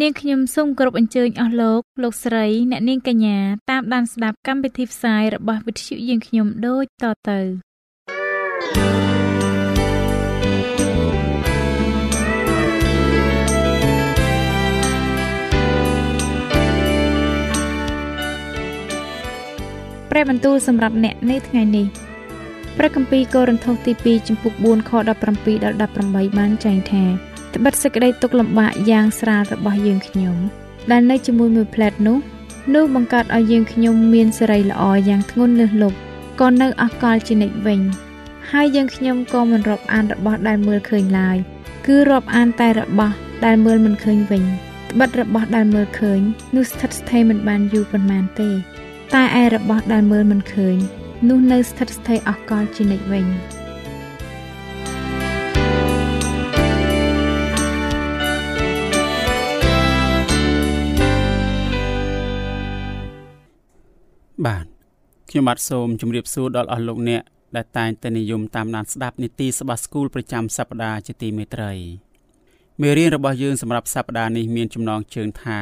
នាងខ្ញុំសូមគោរពអញ្ជើញអស់លោកលោកស្រីអ្នកនាងកញ្ញាតាមដានស្ដាប់កម្មវិធីផ្សាយរបស់វិទ្យុយើងខ្ញុំដូចតទៅព្រះបន្ទូលសម្រាប់អ្នកនៅថ្ងៃនេះព្រះគម្ពីរកូរិនថូសទី2ចំពុក4ខ17ដល់18បានចែងថា ត្បិតសេចក្តីទុក្ខលំបាកយ៉ាងស្រាលរបស់យើងខ្ញុំដែលនៅជាមួយមួយផ្លែតនោះនោះបង្កើតឲ្យយើងខ្ញុំមានសេរីល្អយ៉ាងធ្ងន់លើសលប់ក៏នៅអកលជានិច្ចវិញហើយយើងខ្ញុំក៏មិនរាប់អានរបស់ដែលមើលឃើញឡើយគឺរាប់អានតែរបស់ដែលមើលមិនឃើញវិញត្បិតរបស់ដែលមើលឃើញនោះស្ថិតស្ថេរមិនបានយូរប៉ុន្មានទេ តែឯរបស់ដែលមើលមិនឃើញនោះនៅស្ថិតស្ថេរអកលជានិច្ចវិញ បាទខ្ញុំបាទសូមជម្រាបសួរដល់អស់លោកអ្នកដែលតែងតែនិយមតាមដានស្ដាប់នីតិសបាស្គូលប្រចាំសប្ដាហ៍ជាទីមេត្រីមេរៀនរបស់យើងសម្រាប់សប្ដាហ៍នេះមានចំណងជើងថា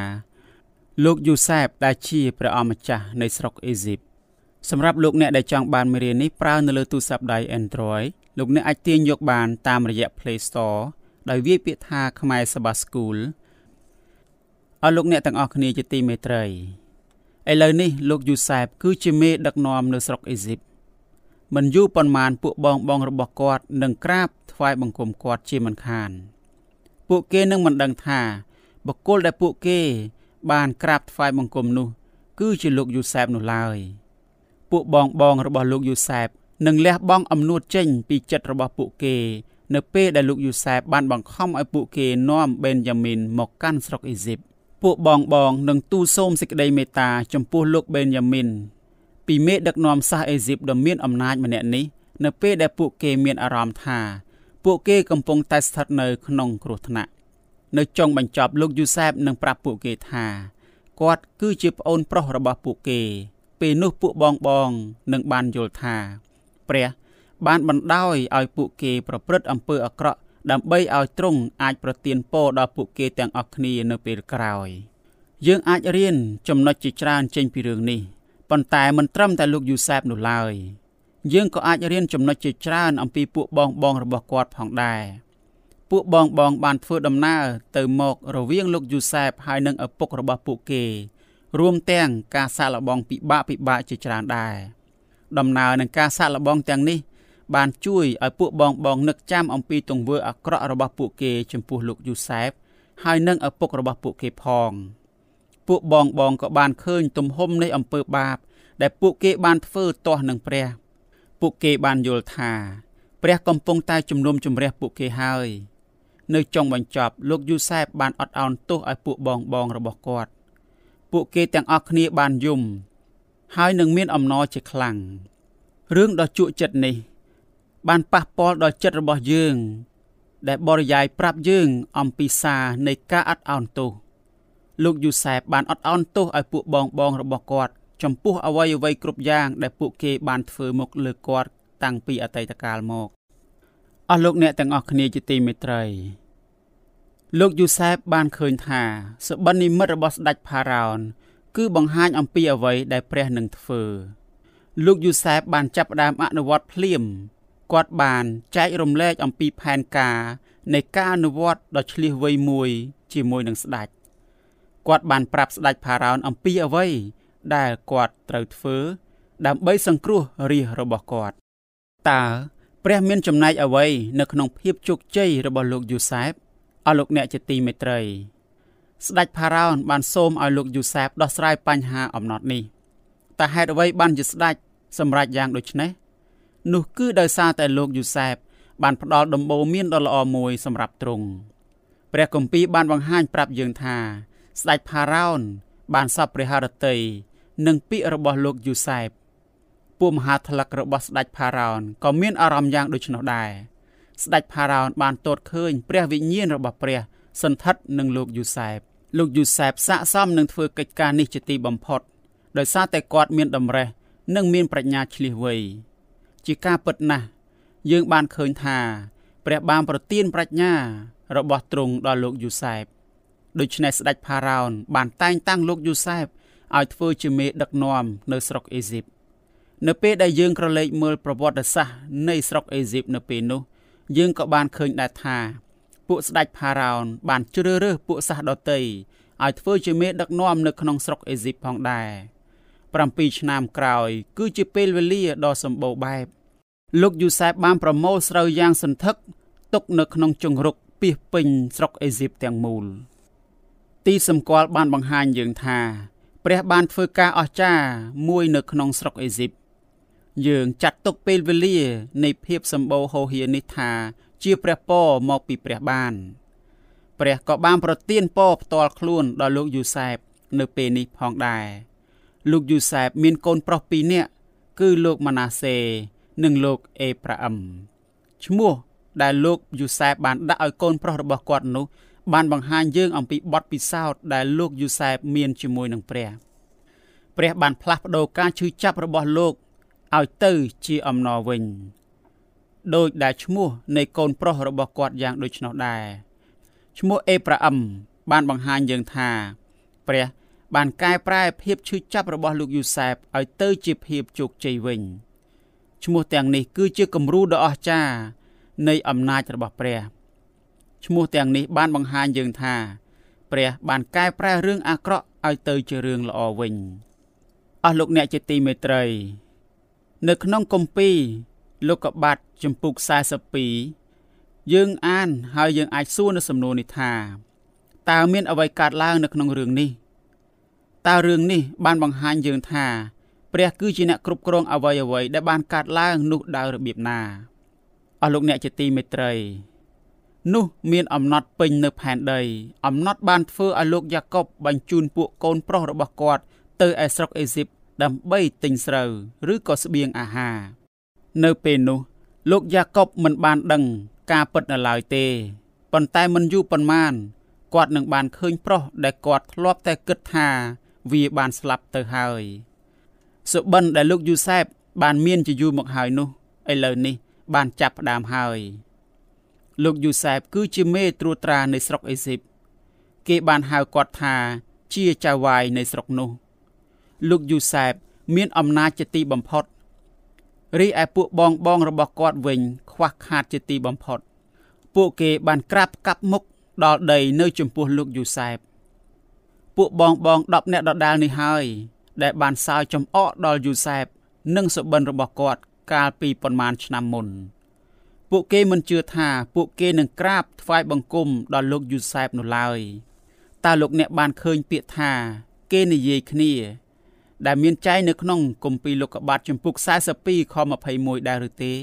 លោកយូសែបដែលជាព្រះអម្ចាស់នៃស្រុកអេស៊ីបសម្រាប់លោកអ្នកដែលចង់បានមេរៀននេះប្រើនៅលើទូរស័ព្ទដៃ Android លោកអ្នកអាចទាញយកបានតាមរយៈ Play Store ដោយវាយពាក្យថាខ្មែរសបាស្គូលអស់លោកអ្នកទាំងអស់គ្នាជាទីមេត្រី ឥឡូវនេះលោកយូសែបគឺជាមេដឹកនាំនៅស្រុកអេស៊ីបមិនយូរប៉ុន្មានពួកបងបងរបស់គាត់នឹងក្រាបថ្វាយបង្គំគាត់ជាមិនខាន ពួកគេនឹងមិនដឹងថាបុគ្គលដែលពួកគេ បានក្រាបថ្វាយបង្គំនោះ គឺជាលោកយូសែបនោះឡើយពួកបងបងរបស់លោកយូសែបនឹងលះបង់អំនួតចេញពីចិត្តរបស់ពួកគេ នៅពេលដែលលោកយូសែបបានបង្ខំឲ្យពួកគេនាំបេនយ៉ាមីនមកកាន់ស្រុកអេស៊ីប ពួកបងបងនឹងទូលសូមសេចក្តីមេត្តា ចំពោះលោកបេនយ៉ាមីនពីមេដឹកនាំសាសអេស៊ីបដ៏មានអំណាចម្នាក់នេះនៅពេលដែលពួកគេមានអារម្មណ៍ថា ពួកគេកំពុងតែស្ថិតនៅក្នុងគ្រោះថ្នាក់នៅចុងបញ្ចប់លោកយូសែបនឹងប្រាប់ពួកគេថាគាត់គឺជាប្អូនប្រុសរបស់ពួកគេ ពេលនោះពួកបងបងនឹងបានយល់ថា ព្រះ បានបណ្ដោយឲ្យពួកគេប្រព្រឹត្តអំពើអាក្រក់ ដើម្បីឲ្យទ្រង់អាចប្រទានពរដល់ពួកគេទាំងអស់គ្នានៅពេលក្រោយ យើងអាចរៀនចំណុចជាច្រើនចេញពីរឿងនេះប៉ុន្តែមិនត្រឹមតែលោកយូសែបនោះឡើយយើងក៏អាចរៀនចំណុចជាច្រើនអំពីពួកបងបងរបស់គាត់ផងដែរពួកបងបងបានធ្វើដំណើរទៅមករវាងលោកយូសែបហើយនិងឪពុករបស់ពួកគេ រួមទាំងការសាកល្បងពិបាកពិបាកជាច្រើនដែរដំណើរនឹងការសាកល្បងទាំងនេះ បានជួយឲ្យពួកបងបងនឹកចាំអំពីទង្វើអាក្រក់របស់ពួកគេចំពោះលោកយូសែបហើយនិងឪពុករបស់ពួកគេផង ពួកបងបងក៏បានឃើញទំហំនៃអំពើបាប ដែលពួកគេបានធ្វើទាស់នឹងព្រះ ពួកគេបានយល់ថាព្រះកំពុងតែជំនុំជម្រះពួកគេហើយនៅចុងបញ្ចប់លោកយូសែបបានអត់ឱនទោសឲ្យពួកបងបងរបស់គាត់ពួកគេទាំងអស់គ្នាបានយំហើយនឹងមានអំណរជាខ្លាំងរឿងដ៏ជក់ចិត្តនេះ បានប៉ះពាល់ដល់ចិត្តរបស់យើង ដែលបរិយាយប្រាប់យើងអំពីសារនៃការអត់ឱនទោសលោកយូសែបបានអត់ឱនទោសឲ្យពួកបងបងរបស់គាត់ចំពោះអ្វីអ្វីគ្រប់យ៉ាង ដែលពួកគេបានធ្វើមកលើគាត់តាំងពីអតីតកាលមកអស់លោកអ្នកទាំងអស់គ្នាជាទីមេត្រីលោកយូសែបបានឃើញថាសបិននិមិត្តរបស់ស្ដេចផារ៉ោនគឺបង្ហាញអំពីអ្វីដែលព្រះនឹងធ្វើ លោកយូសែបបានចាប់ផ្ដើមអនុវត្តភ្លាម គាត់បានចែករំលែកអំពីផែនការនៃការអនុវត្តដ៏ឆ្លៀសវៃមួយជាមួយនឹងស្ដេចគាត់បានប្រាប់ស្ដេចផារ៉ោនអំពីអ្វីដែលគាត់ត្រូវធ្វើ ដើម្បីសង្គ្រោះរាជរបស់គាត់តើព្រះមានចំណែកអ្វីនៅក្នុងភាពជោគជ័យរបស់លោកយូសែបអស់លោកអ្នកជាទីមេត្រី ស្ដេចផារ៉ោនបានសូមឲ្យលោកយូសែបដោះស្រាយបញ្ហាអំណត់នេះតែហេតុអ្វីបានជាស្ដេចសម្រេចយ៉ាងដូចនេះ នោះគឺដោយសារតែលោកយូសែបបានផ្ដល់ដំបូន្មានដ៏ល្អមួយសម្រាប់ទ្រង់ព្រះគម្ពីរបានបង្ហាញប្រាប់យើងថា ស្ដេចផារ៉ោនបានសពព្រះハរតីនិងពាក្យរបស់លោកយូសែបពួកមហាថ្លឹករបស់ស្ដេចផារ៉ោនក៏មានអារម្មណ៍យ៉ាងដូច្នោះដែរស្ដេចផារ៉ោនបានទតឃើញព្រះវិញ្ញាណរបស់ព្រះសន្ធិដ្ឋនឹងលោកយូសែបលោកយូសែបស័កសមនឹងធ្វើកិច្ចការនេះជាទីបំផុតដោយសារតែគាត់មានតម្រេះនិងមានប្រាជ្ញាឆ្លៀសវៃ ជាការពិតណាស់យើងបានឃើញថាព្រះបានប្រទានប្រាជ្ញា របស់ទ្រង់ដល់លោកយូសែបដូច្នេះស្ដេចផារ៉ោនបានតែងតាំងលោកយូសែបឲ្យធ្វើជាមេដឹកនាំនៅស្រុកអេស៊ីបនៅពេលដែលយើងក្រឡេកមើលប្រវត្តិសាស្ត្រនៃស្រុកអេស៊ីបនៅពេលនោះយើងក៏បានឃើញដែរថា ពួកស្ដេចផារ៉ោនបានជ្រើសរើសពួកសាសដតីឲ្យធ្វើជាមេដឹកនាំនៅក្នុងស្រុកអេស៊ីបផងដែរ7ឆ្នាំក្រោយ គឺជាពេលវេលាដ៏សម្បូរបែប លោកយូសែបបានប្រមូលស្រូវយ៉ាងសន្ធឹកទុកនៅក្នុងជង្រុកពាសពេញស្រុកអេស៊ីបទាំងមូល ទីសម្គាល់បានបង្ហាញយើងថា ព្រះបានធ្វើការអស្ចារ្យមួយនៅក្នុងស្រុកអេស៊ីបយើងចាត់ទុកពេលវេលា នៃភាពសម្បូរហូរហៀនេះថា ជាព្រះពរមកពីព្រះបានព្រះក៏បានប្រទានពរផ្ទាល់ខ្លួនដល់លោកយូសែបនៅពេលនេះផងដែរលោកយូសែបមានកូនប្រុសពីរនាក់គឺលោកម៉ាណាសេ និងលោកអេប្រាអឹមឈ្មោះដែលលោកយូសែបបានដាក់ឲ្យកូនប្រុសរបស់គាត់នោះបានបង្ហាញយើងអំពីបទពិសោធន៍ដែលលោកយូសែបមានជាមួយនឹងព្រះព្រះបានផ្លាស់ប្ដូរការឈឺចាប់របស់លោកឲ្យទៅជាអំណរវិញដោយដែលឈ្មោះនៃកូនប្រុសរបស់គាត់យ៉ាងដូចនោះដែរឈ្មោះអេប្រាអឹមបានបង្ហាញយើងថា ព្រះបានកែប្រែភាពឈឺចាប់របស់លោកយូសែបឲ្យទៅជាភាពជោគជ័យវិញ ឈ្មោះទាំងនេះគឺជាគំរូដ៏អស្ចារ្យនៃអំណាចរបស់ព្រះឈ្មោះទាំងនេះបានបង្ហាញយើងថា ព្រះបានកែប្រែរឿងអាក្រក់ឲ្យទៅជារឿងល្អវិញអស់លោកអ្នកជាទីមេត្រី នៅក្នុងគម្ពីរលោកកបាត់ចំពុក42យើងអានហើយយើងអាចសួរនៅសំណួរនេះថាតើមានអ្វីកើតឡើងនៅក្នុងរឿងនេះតើរឿងនេះបានបង្ហាញយើងថា ព្រះគឺជាអ្នកគ្រប់គ្រងអ្វីអ្វីដែលបានកើតឡើងនោះដោយរបៀបណាអស់លោកអ្នកជាទីមេត្រីនោះមានអំណត់ពេញនៅផែនដី អំណត់បានធ្វើឲ្យលោកយ៉ាកុបបញ្ជូនពួកកូនប្រុសរបស់គាត់ទៅឯស្រុកអេស៊ីបដើម្បីទិញស្រូវឬក៏ស្បៀងអាហារនៅពេលនោះលោកយ៉ាកុបមិនបានដឹងការពិតនៅឡើយទេប៉ុន្តែមិនយូរប៉ុន្មានគាត់នឹងបានឃើញប្រុសដែលគាត់ធ្លាប់តែគិតថាវាបានស្លាប់ទៅហើយ សុបិនដែលលោកយូសែបបានមានជាយូរមកហើយនោះឥឡូវនេះ បានចាប់ផ្ដើមហើយ លោកយូសែបគឺជាមេត្រួតត្រានៃស្រុកអេស៊ីបគេបានហៅគាត់ថា ជាចៅវាយនៃស្រុកនោះ លោកយូសែបមានអំណាចជាទីបំផុតរីឯពួកបងបងរបស់គាត់វិញ ខ្វះខាតជាទីបំផុត ពួកគេបានក្រាបកាប់មុខដល់ដីនៅចំពោះលោកយូសែបពួកបងបង10នាក់ដដាលនេះហើយ ដែលបានសើចំអកដល់យូសែបនិងសុបិនរបស់គាត់កាលពីប៉ុន្មានឆ្នាំមុនពួកគេមិនជឿថាពួកគេនឹងក្រាបថ្វាយបង្គំដល់លោកយូសែបនោះឡើយតើលោកអ្នកបានឃើញពាក្យថាគេនិយាយគ្នា ដែលមានចែងនៅក្នុងគម្ពីរលោកុបាទចំពុក42ខ21ដែរឬទេ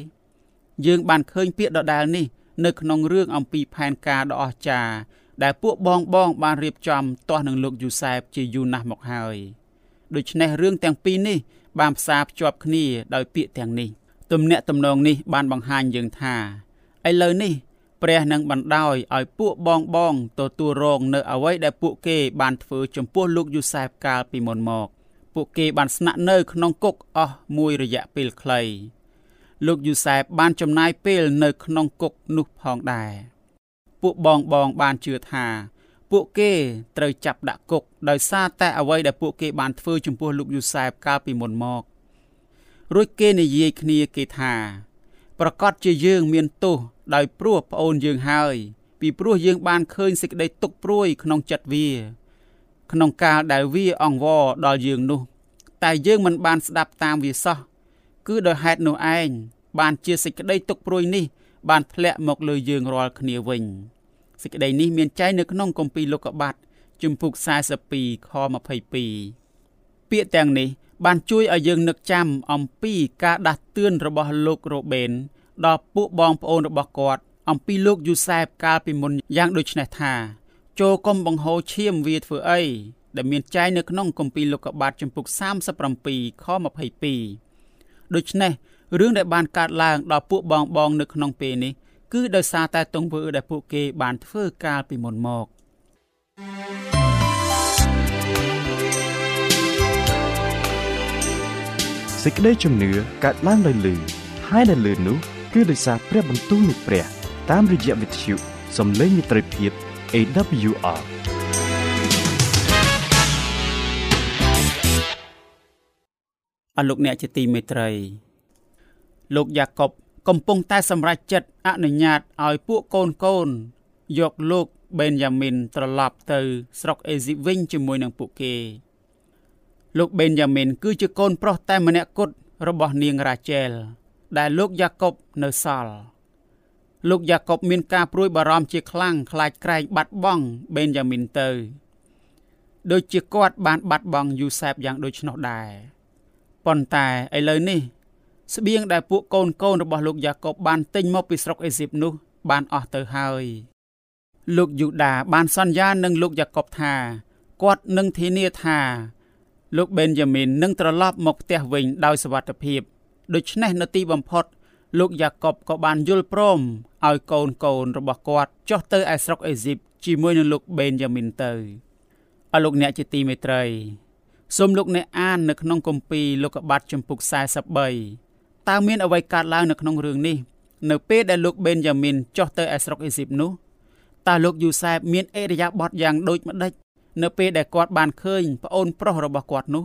យើងបានឃើញពាក្យដដែលនេះនៅក្នុងរឿងអំពីផែនការដ៏អស្ចារ្យដែលពួកបងបងបានរៀបចំទាស់នឹងលោកយូសែបជាយូរណាស់មកហើយ ដូច្នេះរឿងទាំងពីរនេះបានផ្សារភ្ជាប់គ្នាដោយពាក្យទាំងនេះទំនាក់ទំនងនេះបានបង្ហាញយើងថាឥឡូវនេះ ព្រះនឹងបណ្ដោយឲ្យពួកបងបងទទួលរងនៅអ្វីដែលពួកគេបានធ្វើចំពោះលោកយូសែបកាលពីមុនមក ពួកគេបានស្នាក់នៅក្នុងគុកអស់មួយរយៈពេលខ្លីលោកយូសែបបានចំណាយពេលនៅក្នុងគុកនោះផងដែរពួកបងបងបានជឿថា ពួកគេត្រូវចាប់ដាក់គុកដោយសារតែអ្វីដែលពួកគេបានធ្វើចំពោះលោកយូសែបកាលពីមុនមករួចគេនិយាយគ្នាគេថាប្រកាសជាយើងមានទោសដោយព្រោះប្អូនយើងហើយពីព្រោះយើងបានឃើញសេចក្តីទុកព្រួយក្នុងចិត្តវា ក្នុងកាលដែលវាអង្វរដល់យើងនោះ តែយើងមិនបានស្ដាប់តាមវាសោះគឺដោយហេតុនោះឯងបានជាសេចក្តីទុកព្រួយនេះ បានធ្លាក់មកលើយើងរាល់គ្នាវិញ សេចក្តីនេះមានចែងនៅក្នុងគម្ពីរលោកុបាទជំពូក42ខ22ពាក្យទាំងនេះបានជួយឲ្យយើងនឹកចាំអំពីការដាស់តឿនរបស់លោករ៉ូបេនដល់ពួកបងប្អូនរបស់គាត់អំពីលោកយូសែបកាលពីមុនយ៉ាងដូចនេះថាចូលកុំបង្ហូរឈាមវាធ្វើអីដែលមានចែងនៅក្នុងគម្ពីរលោកុបាទចំពុក37ខ22ដូច្នេះរឿងដែលបានកើតឡើងដល់ពួកបងបងនៅក្នុងពេលនេះ គឺដោយសារតែទង្វើដែលពួកគេបានធ្វើកាលពីមុនមកសេចក្តីជំនឿកើតឡើងដោយលឺហើយដែលលឺនោះគឺដោយសារព្រះបន្ទូលនៃព្រះ តាមរយៈវិទ្យុសំឡេងមិត្តភាព AWR អរលោកអ្នកជាទីមេត្រី លោកយ៉ាកុប កំពុងតែសម្រេចចិត្តអនុញ្ញាតឲ្យពួកកូនកូនយកលោកបេនយ៉ាមីនត្រឡប់ទៅស្រុកអេស៊ីបវិញជាមួយនឹងពួកគេលោកបេនយ៉ាមីនគឺជាកូនប្រុសតែម្នាក់គត់របស់នាងរ៉ាជែលដែលលោកយ៉ាកុបនៅសល់លោកយ៉ាកុបមានការព្រួយបារម្ភជាខ្លាំងខ្លាចក្រែងបាត់បង់បេនយ៉ាមីនទៅដូចជាគាត់បានបាត់បង់យូសែបយ៉ាងដូច្នោះដែរប៉ុន្តែឥឡូវនេះ ស្បៀងដែលពួកកូនកូនរបស់លោកយ៉ាកុបបានទិញមកពីស្រុកអេស៊ីបនោះ បានអស់ទៅហើយលោកយូដាបានសន្យានឹងលោកយ៉ាកុបថាគាត់នឹងធានាថាលោកបេនយ៉ាមីននឹងត្រឡប់មកផ្ទះវិញដោយសុវត្ថិភាពដូច្នេះនៅទីបំផុត លោកយ៉ាកុបក៏បានយល់ព្រមឲ្យកូនកូនរបស់គាត់ចុះទៅឯស្រុកអេស៊ីបជាមួយនឹងលោកបេនយ៉ាមីនទៅអរលោកអ្នកជាទីមេត្រីសូមលោកអ្នកអាននៅក្នុងគម្ពីរលោកុបាទចំពុក43 តើមានអ្វីកើតឡើងនៅក្នុងរឿងនេះនៅពេលដែលលោកបេនយ៉ាមីនចុះទៅឯស្រុកអេស៊ីបនោះតើលោកយូសែបមានអេរយាប័តយ៉ាងដូចម្ដេចនៅពេលដែលគាត់បានឃើញប្អូនប្រុសរបស់គាត់នោះ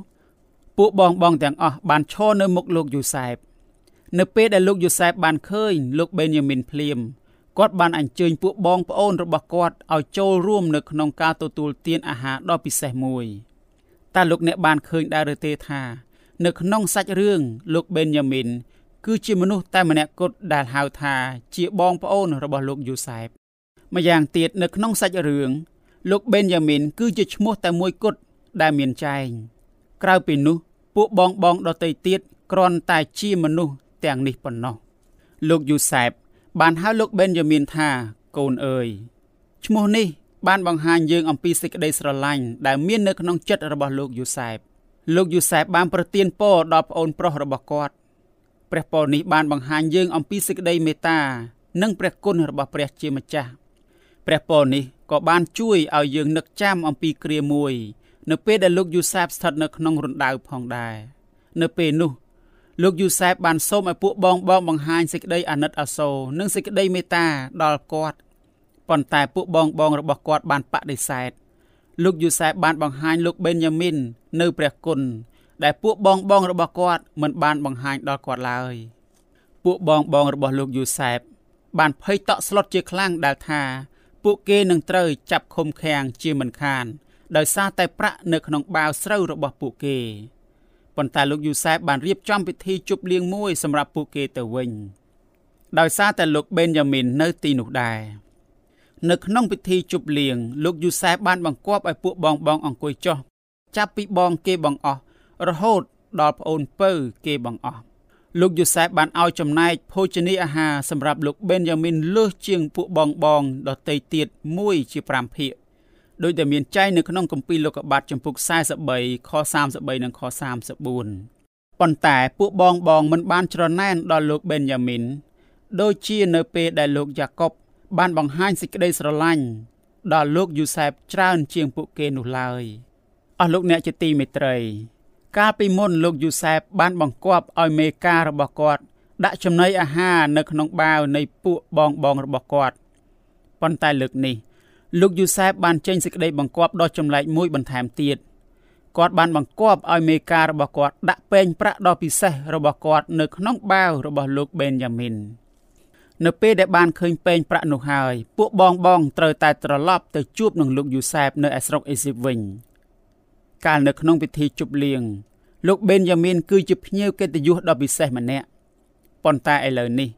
ពួកបងបងទាំងអស់បានឈរនៅមុខលោកយូសែបនៅពេលដែលលោកយូសែបបានឃើញលោកបេនយ៉ាមីនភ្លាមគាត់បានអញ្ជើញពួកបងប្អូនរបស់គាត់ឲ្យចូលរួមនៅក្នុងការទទួលទានអាហារដ៏ពិសេសមួយតើលោកអ្នកបានឃើញដែរឬទេថា នៅក្នុងសាច់រឿងលោកបេនយ៉ាមីន គឺជាមនុស្សតែម្នាក់គត់ដែលហៅថាជាបងប្អូនរបស់លោកយូសែបម្យ៉ាងទៀតនៅក្នុងសាច់រឿងលោកបេនយ៉ាមីនគឺជាឈ្មោះតែមួយគត់ដែលមានចែងក្រៅពីនោះ ពួកបងបងដទៃទៀតគ្រាន់តែជាមនុស្សទាំងនេះប៉ុណ្ណោះលោកយូសែបបានហៅលោកបេនយ៉ាមីនថាកូនអើយឈ្មោះនេះ បានបង្ហាញយើងអំពីសេចក្តីស្រឡាញ់ដែលមាននៅក្នុងចិត្តរបស់លោកយូសែបលោកយូសែបបានប្រទានពរដល់ប្អូនប្រុសរបស់គាត់ ព្រះពរនេះបានបង្ហាញយើងអំពីសេចក្តីមេត្តានិងព្រះគុណរបស់ព្រះជាម្ចាស់ព្រះពរនេះក៏បានជួយឲ្យយើងនឹកចាំអំពីគ្រាមួយ នៅពេលដែលលោកយូសែបស្ថិតនៅក្នុងរណ្ដៅផងដែរនៅពេលនោះលោកយូសែបបានសូមឲ្យពួកបងបងបង្ហាញសេចក្តីអាណិតអាសូរនិងសេចក្តីមេត្តាដល់គាត់ប៉ុន្តែពួកបងបងរបស់គាត់បានបដិសេធលោកយូសែបបានបង្ហាញលោកបេនយ៉ាមីននៅព្រះគុណ ដែលពួកបងបងរបស់គាត់មិនបានបង្ហាញដល់គាត់ឡើយពួកបងបងរបស់លោកយូសែបបានភ័យតក់ស្លុតជាខ្លាំងដែលថាពួកគេនឹងត្រូវចាប់ឃុំឃាំងជាមិនខាន ដោយសារតែប្រាក់នៅក្នុងបាវស្រូវរបស់ពួកគេប៉ុន្តែលោកយូសែបបានរៀបចំពិធីជប់លៀងមួយសម្រាប់ពួកគេទៅវិញ ដោយសារតែលោកបេនយ៉ាមីននៅទីនោះដែរនៅក្នុងពិធីជប់លៀងលោកយូសែបបានបង្គាប់ឲ្យពួកបងបងអង្គុយចុះចាប់ពីបងគេបងអស់ រហូតដល់ប្អូនពៅគេបងអស់លោកយូសែបបានឲ្យចំណែកភោជនីយអាហារសម្រាប់លោកបេនយ៉ាមីនលើសជាងពួកបងបងដទៃទៀតមួយជា5ភាគដោយតែមានចែងនៅក្នុងគម្ពីរលោកុបាទចំពុក43ខ33និងខ34ប៉ុន្តែពួកបងបងមិនបានច្រណែនដល់លោកបេនយ៉ាមីនដូចជានៅពេលដែលលោកយ៉ាកុបបានបង្ហាញសេចក្តីស្រឡាញ់ដល់លោកយូសែបច្រើនជាងពួកគេនោះឡើយអស់លោកអ្នកជាទីមេត្រី កាលពីមុនលោកយូសែបបានបង្គាប់ឲ្យមេការរបស់គាត់ដាក់ចំណីអាហារនៅក្នុងបាវនៃពួកបងបងរបស់គាត់ប៉ុន្តែលើកនេះលោកយូសែបបានចេញសេចក្តីបង្គាប់ដ៏ចម្លែកមួយបន្ថែមទៀតគាត់បានបង្គាប់ឲ្យមេការរបស់គាត់ដាក់ពេងប្រាក់ដ៏ពិសេសរបស់គាត់នៅក្នុងបាវរបស់លោកបេនយ៉ាមីននៅពេលដែលបានឃើញពេងប្រាក់នោះហើយពួកបងបងត្រូវតែត្រឡប់ទៅជួបនឹងលោកយូសែបនៅឯស្រុកអេស៊ីបវិញ កាលនៅក្នុងពិធីជប់លៀងលោកបេនយ៉ាមីនគឺជាភ្ញៀវកិត្តិយសដ៏ពិសេសម្នាក់ប៉ុន្តែឥឡូវនេះ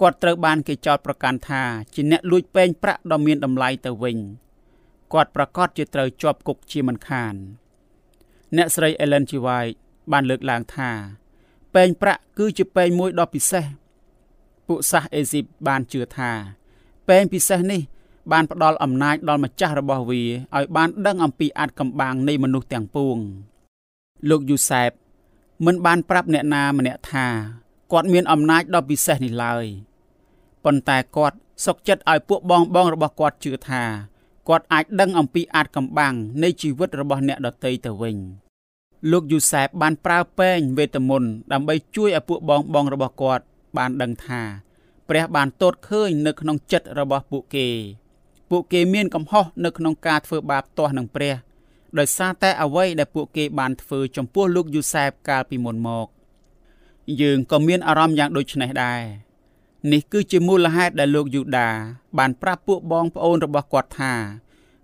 គាត់ត្រូវបានគេចោទប្រកាន់ថាជាអ្នកលួចពេងប្រាក់ដ៏មានតម្លៃទៅវិញគាត់ប្រកាសជាត្រូវជាប់គុកជាមិនខាន អ្នកស្រី Ellen G. White បានលើកឡើងថាពេងប្រាក់គឺជាពេងមួយដ៏ពិសេសពួកសាសអេស៊ីបបានជឿថាពែងពិសេសនេះ បានផ្ដល់អំណាចដល់ម្ចាស់របស់វាឲ្យបានដឹងអំពីអាចកំបាំងនៃមនុស្សទាំងពួង លោកយូសែបមិនបានប្រាប់អ្នកណាម្នាក់ថាគាត់មានអំណាចដ៏ពិសេសនេះឡើយប៉ុន្តែគាត់សុកចិត្តឲ្យពួកបងបងរបស់គាត់ជឿថាគាត់អាចដឹងអំពីអាចកំបាំងនៃជីវិតរបស់អ្នកដទៃទៅវិញលោកយូសែបបានប្រើពេងវេទមន្តដើម្បីជួយឲ្យពួកបងបងរបស់គាត់បានដឹងថា ព្រះបានទតឃើញនៅក្នុងចិត្តរបស់ពួកគេ ពួកគេមានកំហុសនៅក្នុងការធ្វើបាបទាស់នឹងព្រះដោយសារតែអ្វីដែលពួកគេបានធ្វើចំពោះលោកយូសែបកាលពីមុនមក យើងក៏មានអារម្មណ៍យ៉ាងដូចនេះដែរនេះគឺជាមូលហេតុដែលលោកយូដាបានប្រាប់ពួកបងប្អូនរបស់គាត់ថា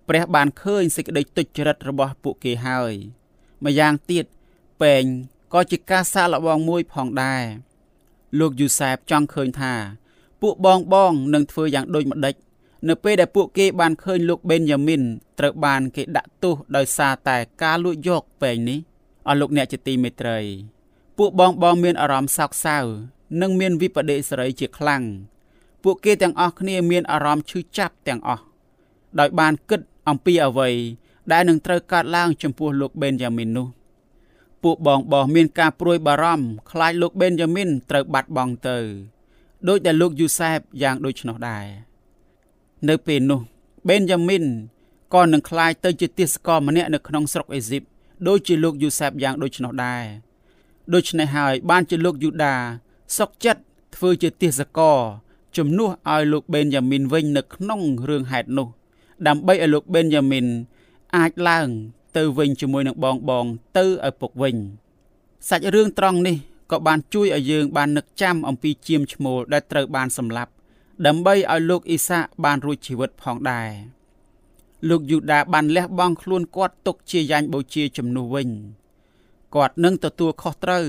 ព្រះបានឃើញសេចក្តីទុច្ចរិតរបស់ពួកគេហើយម្យ៉ាងទៀតពេងក៏ជាការសាកល្បងមួយផងដែរលោកយូសែបចង់ឃើញថា ពួកបងបងនឹងធ្វើយ៉ាងដូចម្ដេច នៅពេលដែលពួកគេបានឃើញលោកបេនយ៉ាមីនត្រូវបានគេដាក់ទោសដោយសារតែការលួចយកពេងនេះអស់លោកអ្នកជាទីមេត្រី ពួកបងបងមានអារម្មណ៍សោកសៅ និងមានវិបដិសេរីជាខ្លាំងពួកគេទាំងអស់គ្នាមានអារម្មណ៍ឈឺចាប់ទាំងអស់ដោយបានគិតអំពីអ្វីដែលនឹងត្រូវកើតឡើងចំពោះលោកបេនយ៉ាមីននោះពួកបងបងមានការព្រួយបារម្ភខ្លាចលោកបេនយ៉ាមីនត្រូវបាត់បង់ទៅ ដោយដែលលោកយូសែបយ៉ាងដូចនោះដែរ នៅពេលនោះបេនយ៉ាមីនក៏នឹងក្លាយទៅជាទាសករម្នាក់នៅក្នុងស្រុកអេស៊ីបដូចជាលោកយូសែបយ៉ាងដូចនោះដែរដូច្នេះហើយបានជាលោកយូដាសុកចិត្តធ្វើជាទាសករជំនួសឲ្យលោកបេនយ៉ាមីនវិញនៅក្នុងរឿងហេតុនោះ ដើម្បីឲ្យលោកបេនយ៉ាមីនអាចឡើងទៅវិញជាមួយនឹងបងបងទៅឲ្យពុកវិញសាច់រឿងត្រង់នេះក៏បានជួយឲ្យយើងបាននឹកចាំអំពីជាមឈ្មោលដែលត្រូវបានសម្លាប់ ដើម្បីឲ្យលោកអ៊ីសាបានរួចជីវិតផងដែរលោកយូដាបានលះបង់ខ្លួនគាត់ទុកជាយ៉ាញ់បូជាជំនួសវិញគាត់នឹងទទួលខុសត្រូវ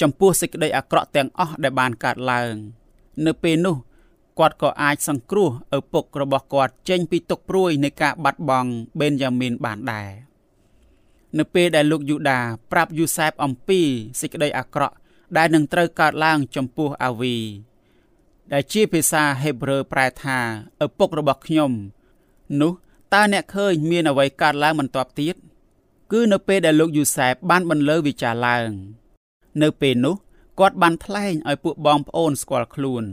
ចំពោះសេចក្តីអាក្រក់ទាំងអស់ដែលបានកើតឡើង នៅពេលនោះគាត់ក៏អាចសង្គ្រោះឪពុករបស់គាត់ចេញពីទុក្ខព្រួយនៃការបាត់បង់បេនយ៉ាមីនបានដែរនៅពេលដែលលោកយូដាប្រាប់យូសែបអំពីសេចក្តីអាក្រក់ដែលនឹងត្រូវកើតឡើងចំពោះអាវី ដែលជាភាសាហេប្រឺប្រែថាឪពុករបស់ខ្ញុំ នោះតើអ្នកឃើញមានអ្វីកើតឡើងបន្ទាប់ទៀតគឺនៅពេលដែលលោកយូសែបបានបន្លឺវិចារឡើង នៅពេលនោះគាត់បានថ្លែងឲ្យពួកបងប្អូនស្គាល់ខ្លួន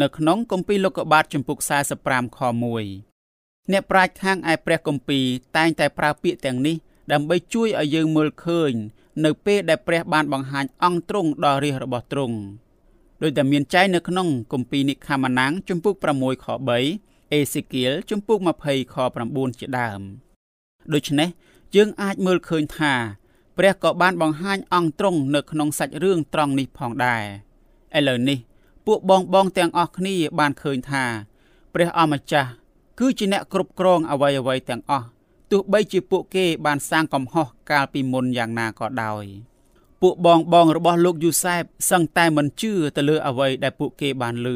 នៅក្នុងគម្ពីរលោកុបាទចំពុក45ខ1អ្នកប្រាជ្ញខាងឯព្រះគម្ពីរតែងតែប្រើពាក្យទាំងនេះដើម្បីជួយឲ្យយើងមើលឃើញ នៅពេលដែលព្រះបានបង្ហាញអង្គទ្រង់ដល់រាជរបស់ទ្រង់ ដោយតែមានចែងនៅក្នុងគម្ពីរនិខាម៉ាណាំងចំពុក6ខ3អេសេគៀលចំពុក20ខ9ជាដើមដូច្នេះយើងអាចមើលឃើញថា ព្រះក៏បានបង្ហាញអង្គទ្រង់នៅក្នុងសាច់រឿងត្រង់នេះផងដែរឥឡូវនេះពួកបងបងទាំងអស់គ្នាបានឃើញថា ព្រះអម្ចាស់គឺជាអ្នកគ្រប់គ្រងអ្វីអ្វីទាំងអស់ទោះបីជាពួកគេបានសាងកំហុសកាលពីមុនយ៉ាងណាក៏ដោយ ពួកបងបងរបស់លោកយូសែបសឹងតែមិនជឿទៅលើអ្វីដែលពួកគេបានឮ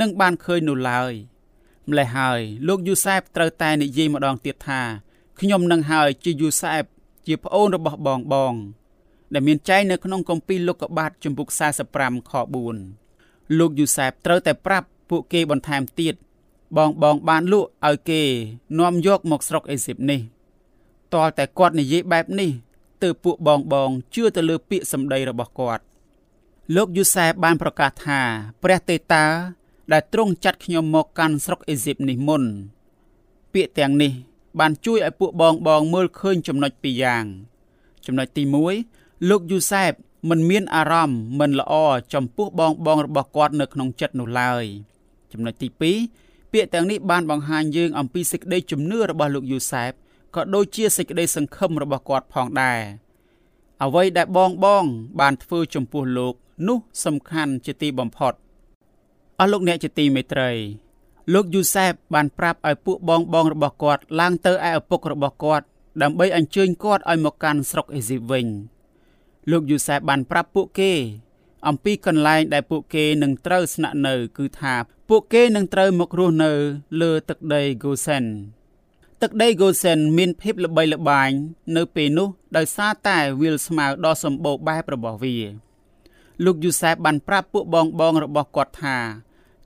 និងបានឃើញនោះឡើយម្លេះហើយលោកយូសែបត្រូវតែនិយាយម្ដងទៀតថាខ្ញុំនឹងហើយជាយូសែបជាប្អូនរបស់បងបងដែលមានចែងនៅក្នុងគម្ពីរលោកុបាទជំពូក45ខ4លោកយូសែបត្រូវតែប្រាប់ពួកគេបន្ថែមទៀតបងបងបានលក់ឲ្យគេនាំយកមកស្រុកអេស៊ីបនេះតលតែគាត់និយាយបែបនេះ ទើបពួកបងបងជឿទៅលើពាក្យសម្ដីរបស់គាត់លោកយូសែបបានប្រកាសថា ព្រះទេតា ដែលទ្រង់ចាត់ខ្ញុំមកកាន់ស្រុកអេស៊ីបនេះមុន ពាក្យទាំងនេះ បានជួយឲ្យពួកបងបងមើលឃើញចំណុចពីរយ៉ាង ចំណុចទី1លោកយូសែបមិនមានអារម្មណ៍មិនល្អចំពោះបងបងរបស់គាត់នៅក្នុងចិត្តនោះឡើយចំណុចទី2ពាក្យទាំងនេះបានបង្ហាញយើងអំពីសេចក្តីជំនឿរបស់លោកយូសែប ក៏ដូចជាសេចក្តីសង្ឃឹមរបស់គាត់ផងដែរអ្វីដែលបងបងបានធ្វើចំពោះលោកនោះសំខាន់ជាទីបំផុតអស់លោកអ្នកជាទីមេត្រីលោកយូសែបបានប្រាប់ឲ្យពួកបងបងរបស់គាត់ឡើងទៅឯឪពុករបស់គាត់ដើម្បីអញ្ជើញគាត់ឲ្យមកកាន់ស្រុកអេស៊ីបវិញលោកយូសែបបានប្រាប់ពួកគេអំពីកន្លែងដែលពួកគេនឹងត្រូវស្នាក់នៅ គឺថាពួកគេនឹងត្រូវមករស់នៅលើទឹកដីហ្គូសែន ទឹកដីហ្គូសែនមានភាពល្បីល្បាញនៅពេលនោះដោយសារតែវាលស្មៅដ៏សម្បូរបែបរបស់វា លោកយូសែបបានប្រាប់ពួកបងបងរបស់គាត់ថា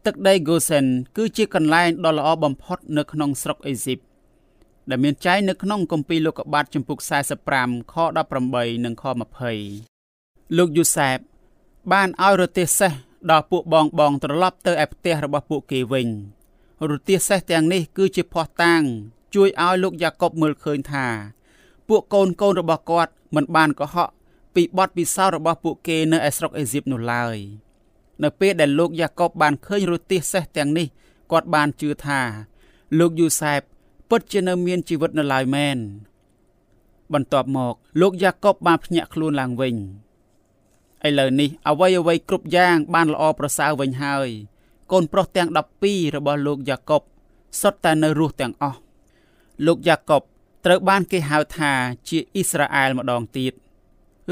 ទឹកដី Gosen គឺជាកន្លែងដ៏ល្អបំផុតនៅក្នុងស្រុកអេស៊ីបដែលមានចែងនៅក្នុងគម្ពីរលោកុបាទចំពុក45ខ18និងខ20លោកយូសែបបានឲ្យរទេះសេះដល់ពួកបងបងត្រឡប់ទៅឯផ្ទះរបស់ពួកគេវិញរទេះសេះទាំងនេះគឺជាភ័ស្តុតាង ជួយឲ្យលោកយ៉ាកុបមើលឃើញថា ពួកកូនកូនរបស់គាត់មិនបានកុហកពីបទពិសោធន៍របស់ពួកគេនៅឯស្រុកអេស៊ីបនោះឡើយនៅពេលដែលលោកយ៉ាកុបបានឃើញរទេះសេះទាំងនេះគាត់បានជឿថាលោកយូសែបពិតជានៅមានជីវិតនៅឡើយមែនបន្ទាប់មកលោកយ៉ាកុបបានភ្ញាក់ខ្លួនឡើងវិញឥឡូវនេះអ្វីអ្វីគ្រប់យ៉ាងបានល្អប្រសើរវិញហើយកូនប្រុសទាំង12របស់លោកយ៉ាកុបសុទ្ធតែនៅរស់ទាំងអស់ លោកយ៉ាកុបត្រូវបានគេហៅថាជាអ៊ីស្រាអែលម្ដងទៀត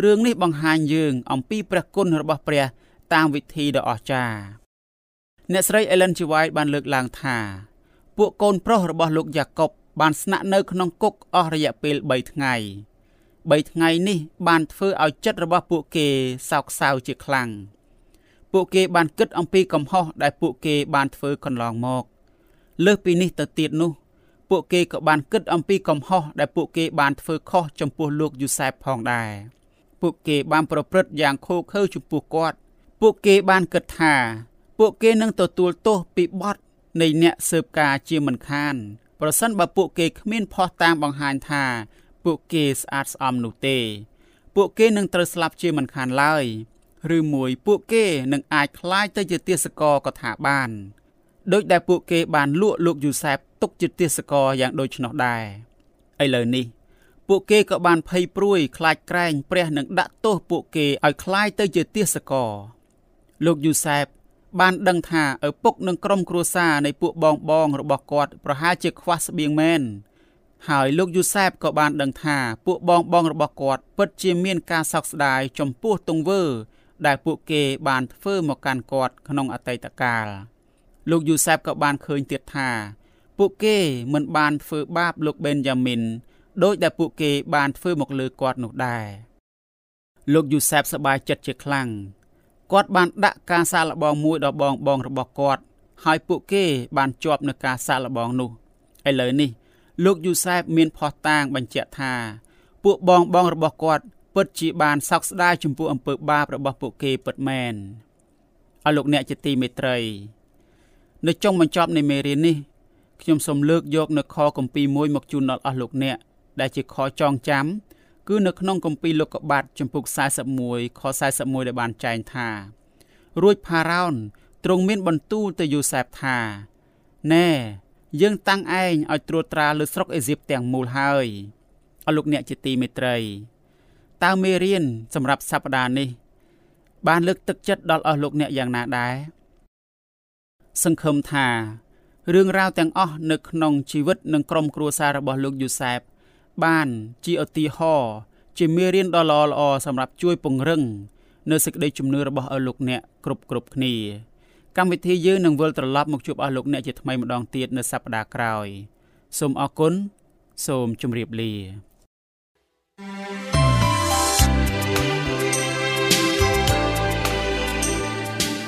រឿងនេះបង្ហាញយើងអំពីព្រះគុណរបស់ព្រះតាមវិធីដ៏អស្ចារ្យអ្នកស្រី Ellen G. White បានលើកឡើងថា ពួកកូនប្រុសរបស់លោកយ៉ាកុបបានស្នាក់នៅក្នុងគុកអស់រយៈពេល3ថ្ងៃ3ថ្ងៃនេះបានធ្វើឲ្យចិត្តរបស់ពួកគេសោកសៅជាខ្លាំងពួកគេបានគិតអំពីកំហុសដែលពួកគេបានធ្វើកន្លងមក លើសពីនេះទៅទៀតនោះ ពួកគេក៏បានគិតអំពីកំហុសដែលពួកគេបានធ្វើខុសចំពោះលោកយូសែបផងដែរពួកគេបានប្រព្រឹត្តយ៉ាងខុសខើចំពោះគាត់ពួកគេបានគិតថា ពួកគេនឹងទទួលទោសពីបទនៃអ្នកស៊ើបការជាមិនខាន ប្រសិនបើពួកគេគ្មានភ័ស្តុតាងបង្ហាញថាពួកគេស្អាតស្អំនោះទេ ពួកគេនឹងត្រូវស្លាប់ជាមិនខានឡើយឬមួយពួកគេនឹងអាចคล้ายទៅជាទាសករក៏ថាបាន ដោយដែលពួកគេបានលក់លោកយូសែបទុកជាទាសករយ៉ាងដូចនោះដែរឥឡូវនេះ ពួកគេក៏បានភ័យព្រួយខ្លាចក្រែងព្រះនឹងដាក់ទោសពួកគេឲ្យคล้ายទៅជាទាសករលោកយូសែបបានដឹងថាឪពុកនិងក្រុមគ្រួសារនៃពួកបងបងរបស់គាត់ប្រហែលជាខ្វះស្បៀងមែនហើយលោកយូសែបក៏បានដឹងថាពួកបងបងរបស់គាត់ពិតជាមានការសោកស្ដាយចំពោះទង្វើដែលពួកគេបានធ្វើមកកាន់គាត់ក្នុងអតីតកាល លោកយូសែបក៏បានឃើញទៀតថា ពួកគេមិនបានធ្វើបាបលោកបេនយ៉ាមីនដោយដែលពួកគេបានធ្វើមកលើគាត់នោះដែរលោកយូសែបសប្បាយចិត្តជាខ្លាំងគាត់បានដាក់ការសាកល្បងមួយដល់បងបងរបស់គាត់ ហើយពួកគេបានជាប់នឹងការសាកល្បងនោះឥឡូវនេះ លោកយូសែបមានផោះតាងបញ្ជាក់ថា ពួកបងបងរបស់គាត់ពិតជាបានសោកស្ដាយចំពោះអំពើបាបរបស់ពួកគេពិតមែនឲ្យលោកអ្នកជាទីមេត្រី នៅចុងបញ្ចប់នៃមេរៀននេះខ្ញុំសូមលើកយកនៅខគម្ពីរមួយមកជូនដល់អស់លោកអ្នកដែលជាខចងចាំ គឺនៅក្នុងគម្ពីរលោកុបាទចំពុក41ខ41ដែលបានចែងថារួចផារ៉ោនទ្រង់មានបន្ទូលទៅយូសែបថាណែយើងតាំងឯងឲ្យត្រួតត្រាលើស្រុកអេស៊ីបទាំងមូលហើយអស់លោកអ្នកជាទីមេត្រីតើមេរៀនសម្រាប់សប្តាហ៍នេះ បានលើកទឹកចិត្តដល់អស់លោកអ្នកយ៉ាងណាដែរ សង្ឃឹមថារឿងរ៉ាវទាំងអស់នៅក្នុងជីវិតនិងក្រុមគ្រួសាររបស់លោកយូសែបបានជាឧទាហរណ៍ជាមេរៀនដ៏ល្អល្អសម្រាប់ជួយពង្រឹងនៅសេចក្តីជំនឿរបស់អស់លោកអ្នកគ្រប់គ្រប់គ្នាកម្មវិធីយើងនឹងវិលត្រឡប់មកជួបអស់លោកអ្នកជាថ្មីម្ដងទៀតនៅសប្ដាហ៍ក្រោយសូមអរគុណសូមជម្រាបលា